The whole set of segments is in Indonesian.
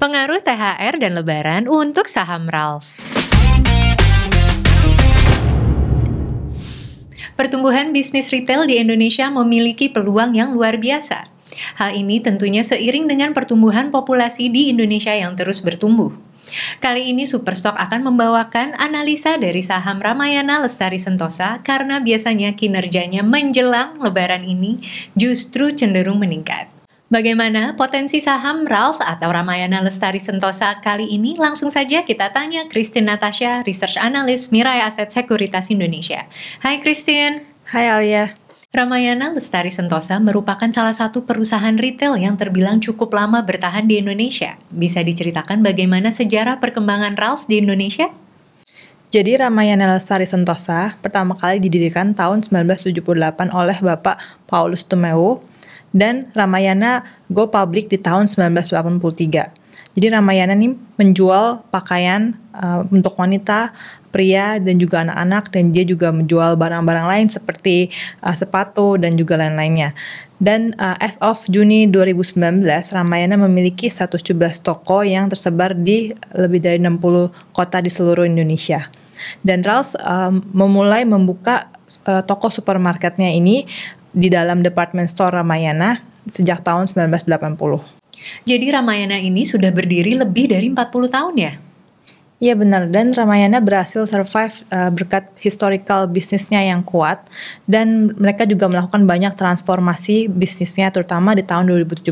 Pengaruh THR dan Lebaran untuk saham RALS. Pertumbuhan bisnis retail di Indonesia memiliki peluang yang luar biasa. Hal ini tentunya seiring dengan pertumbuhan populasi di Indonesia yang terus bertumbuh. Kali ini Superstock akan membawakan analisa dari saham Ramayana Lestari Sentosa karena biasanya kinerjanya menjelang lebaran ini justru cenderung meningkat. Bagaimana potensi saham RALS atau Ramayana Lestari Sentosa kali ini? Langsung saja kita tanya Christine Natasha, Research Analyst Mirai Aset Sekuritas Indonesia. Hai Christine. Hai Alia. Ramayana Lestari Sentosa merupakan salah satu perusahaan retail yang terbilang cukup lama bertahan di Indonesia. Bisa diceritakan bagaimana sejarah perkembangan RALS di Indonesia? Jadi Ramayana Lestari Sentosa pertama kali didirikan tahun 1978 oleh Bapak Paulus Tumeu dan Ramayana go public di tahun 1983. Jadi Ramayana ini menjual pakaian uh, untuk wanita, pria dan juga anak-anak dan dia juga menjual barang-barang lain seperti uh, sepatu dan juga lain-lainnya. Dan uh, as of Juni 2019, Ramayana memiliki 117 toko yang tersebar di lebih dari 60 kota di seluruh Indonesia. Dan Rals um, memulai membuka uh, toko supermarketnya ini di dalam department store Ramayana sejak tahun 1980. Jadi Ramayana ini sudah berdiri lebih dari 40 tahun ya? Iya benar, dan Ramayana berhasil survive uh, berkat historical bisnisnya yang kuat dan mereka juga melakukan banyak transformasi bisnisnya terutama di tahun 2017.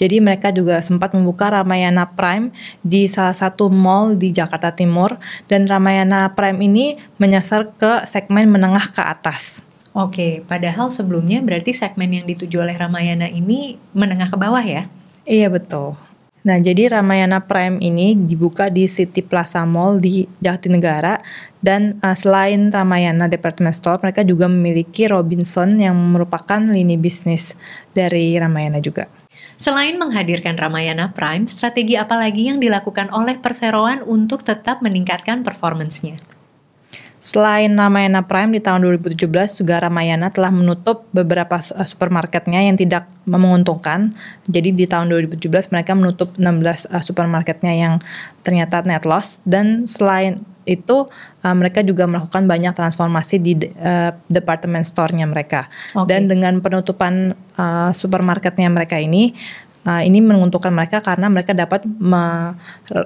Jadi mereka juga sempat membuka Ramayana Prime di salah satu mall di Jakarta Timur dan Ramayana Prime ini menyasar ke segmen menengah ke atas. Oke, padahal sebelumnya berarti segmen yang dituju oleh Ramayana ini menengah ke bawah ya? Iya betul. Nah, jadi Ramayana Prime ini dibuka di City Plaza Mall di Jatinegara dan uh, selain Ramayana Department Store, mereka juga memiliki Robinson yang merupakan lini bisnis dari Ramayana juga. Selain menghadirkan Ramayana Prime, strategi apa lagi yang dilakukan oleh perseroan untuk tetap meningkatkan performancenya? Selain Ramayana Prime di tahun 2017 juga Ramayana telah menutup beberapa eh, supermarketnya yang tidak menguntungkan. Jadi di tahun 2017 mereka menutup 16 uh, supermarketnya yang ternyata net loss dan selain itu uh, mereka juga melakukan banyak transformasi di uh, department store-nya mereka. Okay. Dan dengan penutupan uh, supermarketnya mereka ini ini menguntungkan mereka karena mereka dapat me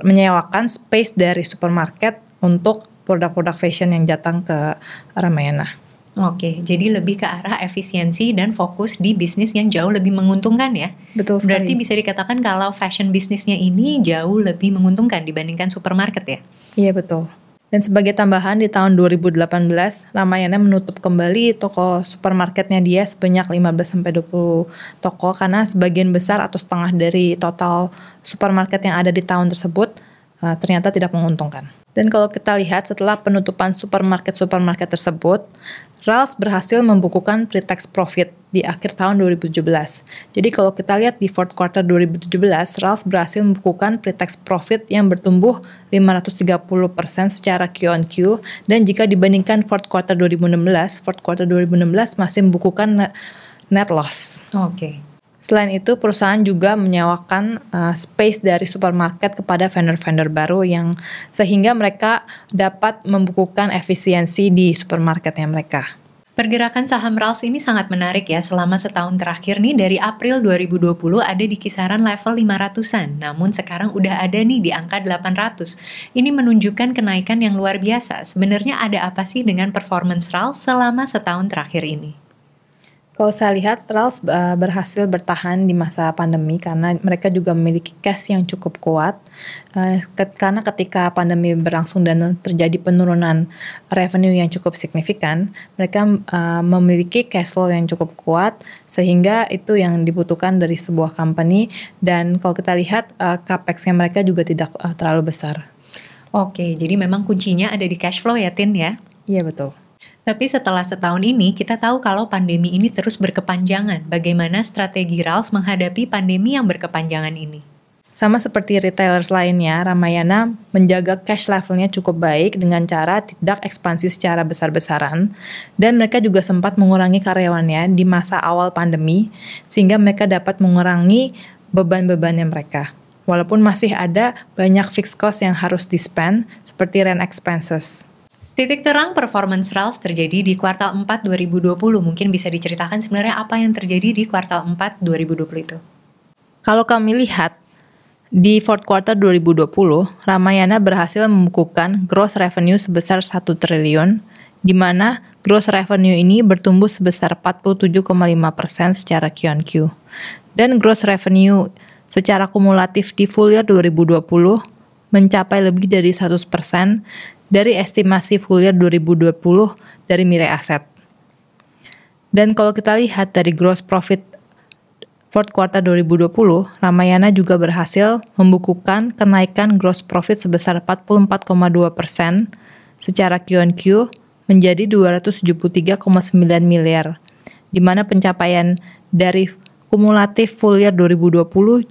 menyewakan space dari supermarket untuk produk-produk fashion yang datang ke Ramayana. Oke, jadi lebih ke arah efisiensi dan fokus di bisnis yang jauh lebih menguntungkan ya. Betul sekali. Berarti bisa dikatakan kalau fashion bisnisnya ini jauh lebih menguntungkan dibandingkan supermarket ya? Iya betul. Dan sebagai tambahan di tahun 2018, Ramayana menutup kembali toko supermarketnya dia sebanyak 15-20 toko karena sebagian besar atau setengah dari total supermarket yang ada di tahun tersebut uh, ternyata tidak menguntungkan. Dan kalau kita lihat setelah penutupan supermarket-supermarket tersebut, Rals berhasil membukukan pre-tax profit di akhir tahun 2017. Jadi kalau kita lihat di fourth quarter 2017, Rals berhasil membukukan pre-tax profit yang bertumbuh 530% secara Q on Q dan jika dibandingkan fourth quarter 2016, fourth quarter 2016 masih membukukan net loss. Oke. Okay. Selain itu, perusahaan juga menyewakan uh, space dari supermarket kepada vendor-vendor baru yang sehingga mereka dapat membukukan efisiensi di supermarketnya mereka. Pergerakan saham RALS ini sangat menarik ya. Selama setahun terakhir nih dari April 2020 ada di kisaran level 500-an. Namun sekarang udah ada nih di angka 800. Ini menunjukkan kenaikan yang luar biasa. Sebenarnya ada apa sih dengan performance RALS selama setahun terakhir ini? Kalau saya lihat, Rals uh, berhasil bertahan di masa pandemi karena mereka juga memiliki cash yang cukup kuat. Uh, karena ketika pandemi berlangsung dan terjadi penurunan revenue yang cukup signifikan, mereka uh, memiliki cash flow yang cukup kuat sehingga itu yang dibutuhkan dari sebuah company. Dan kalau kita lihat, uh, capex-nya mereka juga tidak uh, terlalu besar. Oke, jadi memang kuncinya ada di cash flow ya, Tin ya? Iya betul. Tapi setelah setahun ini, kita tahu kalau pandemi ini terus berkepanjangan. Bagaimana strategi Rals menghadapi pandemi yang berkepanjangan ini? Sama seperti retailers lainnya, Ramayana menjaga cash levelnya cukup baik dengan cara tidak ekspansi secara besar-besaran. Dan mereka juga sempat mengurangi karyawannya di masa awal pandemi, sehingga mereka dapat mengurangi beban-bebannya mereka. walaupun masih ada banyak fixed cost yang harus di-spend, seperti rent expenses. Titik terang performance RALS terjadi di kuartal 4 2020. Mungkin bisa diceritakan sebenarnya apa yang terjadi di kuartal 4 2020 itu? Kalau kami lihat, di fourth quarter 2020, Ramayana berhasil membukukan gross revenue sebesar 1 triliun, di mana gross revenue ini bertumbuh sebesar 47,5% secara Q-on-Q. Dan gross revenue secara kumulatif di full year 2020 mencapai lebih dari 100% dari estimasi full year 2020 dari Mirai Aset. Dan kalau kita lihat dari gross profit fourth quarter 2020, Ramayana juga berhasil membukukan kenaikan gross profit sebesar 44,2 persen secara Q-on-Q menjadi 273,9 miliar, di mana pencapaian dari kumulatif full year 2020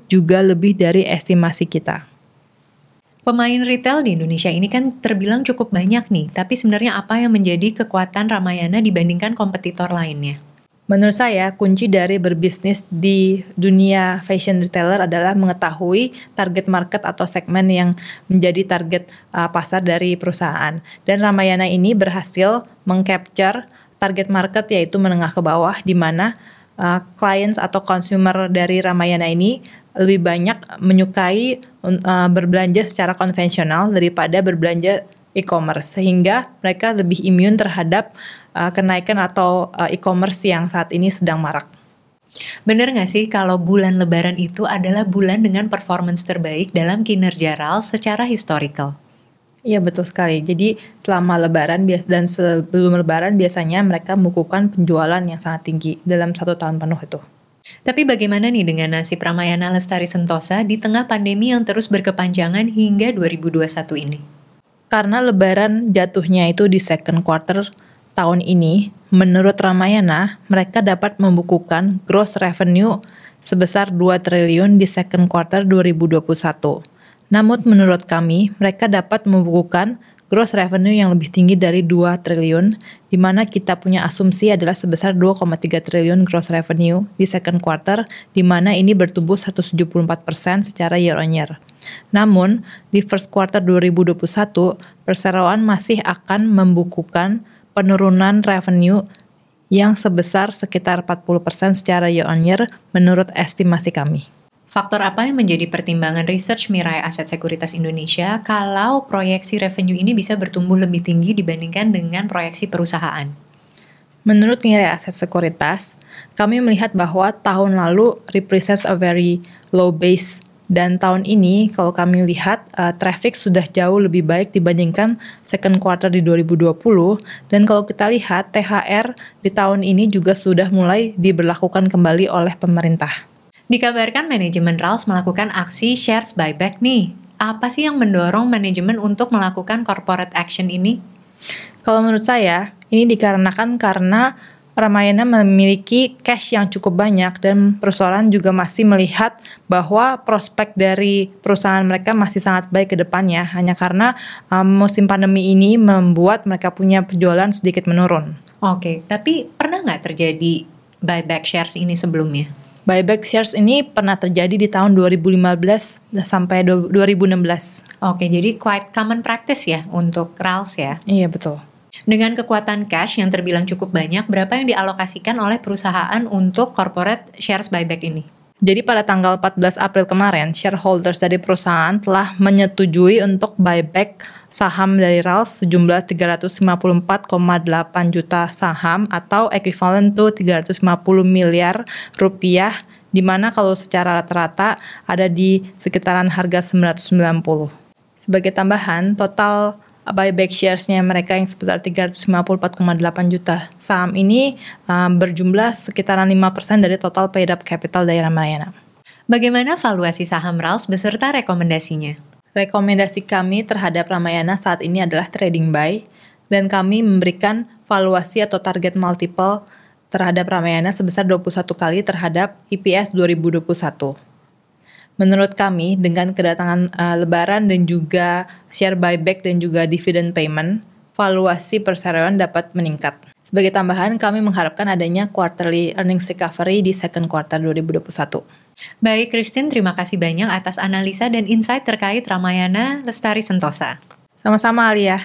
juga lebih dari estimasi kita. Pemain retail di Indonesia ini kan terbilang cukup banyak nih, tapi sebenarnya apa yang menjadi kekuatan Ramayana dibandingkan kompetitor lainnya? Menurut saya, kunci dari berbisnis di dunia fashion retailer adalah mengetahui target market atau segmen yang menjadi target uh, pasar dari perusahaan. Dan Ramayana ini berhasil mengcapture target market yaitu menengah ke bawah di mana uh, clients atau consumer dari Ramayana ini lebih banyak menyukai uh, berbelanja secara konvensional daripada berbelanja e-commerce sehingga mereka lebih imun terhadap uh, kenaikan atau uh, e-commerce yang saat ini sedang marak. Bener nggak sih kalau bulan lebaran itu adalah bulan dengan performance terbaik dalam kinerja RAL secara historical? Iya betul sekali. Jadi selama lebaran dan sebelum lebaran biasanya mereka membukukan penjualan yang sangat tinggi dalam satu tahun penuh itu. Tapi bagaimana nih dengan nasib Ramayana Lestari Sentosa di tengah pandemi yang terus berkepanjangan hingga 2021 ini? Karena lebaran jatuhnya itu di second quarter tahun ini, menurut Ramayana, mereka dapat membukukan gross revenue sebesar 2 triliun di second quarter 2021. Namun menurut kami, mereka dapat membukukan gross revenue yang lebih tinggi dari 2 triliun, di mana kita punya asumsi adalah sebesar 2,3 triliun gross revenue di second quarter, di mana ini bertumbuh 174% secara year on year. Namun, di first quarter 2021, perseroan masih akan membukukan penurunan revenue yang sebesar sekitar 40% secara year on year menurut estimasi kami. Faktor apa yang menjadi pertimbangan research Mirai Aset Sekuritas Indonesia kalau proyeksi revenue ini bisa bertumbuh lebih tinggi dibandingkan dengan proyeksi perusahaan? Menurut Mirai Aset Sekuritas, kami melihat bahwa tahun lalu represents a very low base dan tahun ini kalau kami lihat uh, traffic sudah jauh lebih baik dibandingkan second quarter di 2020 dan kalau kita lihat THR di tahun ini juga sudah mulai diberlakukan kembali oleh pemerintah. Dikabarkan manajemen RALS melakukan aksi shares buyback nih. Apa sih yang mendorong manajemen untuk melakukan corporate action ini? Kalau menurut saya, ini dikarenakan karena Ramayana memiliki cash yang cukup banyak dan perusahaan juga masih melihat bahwa prospek dari perusahaan mereka masih sangat baik ke depannya hanya karena um, musim pandemi ini membuat mereka punya penjualan sedikit menurun. Oke, tapi pernah nggak terjadi buyback shares ini sebelumnya? Buyback shares ini pernah terjadi di tahun 2015 sampai 2016. Oke, jadi quite common practice ya untuk RALS ya? Iya, betul. Dengan kekuatan cash yang terbilang cukup banyak, berapa yang dialokasikan oleh perusahaan untuk corporate shares buyback ini? Jadi pada tanggal 14 April kemarin, shareholders dari perusahaan telah menyetujui untuk buyback saham dari RALS sejumlah 354,8 juta saham atau equivalent to 350 miliar rupiah di mana kalau secara rata-rata ada di sekitaran harga 990. Sebagai tambahan, total buyback shares-nya mereka yang sebesar 354,8 juta saham ini um, berjumlah sekitaran 5% dari total paid up capital dari Ramayana. Bagaimana valuasi saham RALS beserta rekomendasinya? Rekomendasi kami terhadap Ramayana saat ini adalah trading buy dan kami memberikan valuasi atau target multiple terhadap Ramayana sebesar 21 kali terhadap EPS 2021. Menurut kami, dengan kedatangan uh, Lebaran dan juga share buyback dan juga dividend payment, valuasi perseroan dapat meningkat. Sebagai tambahan, kami mengharapkan adanya quarterly earnings recovery di second quarter 2021. Baik, Christine, terima kasih banyak atas analisa dan insight terkait Ramayana Lestari Sentosa. Sama-sama Alia.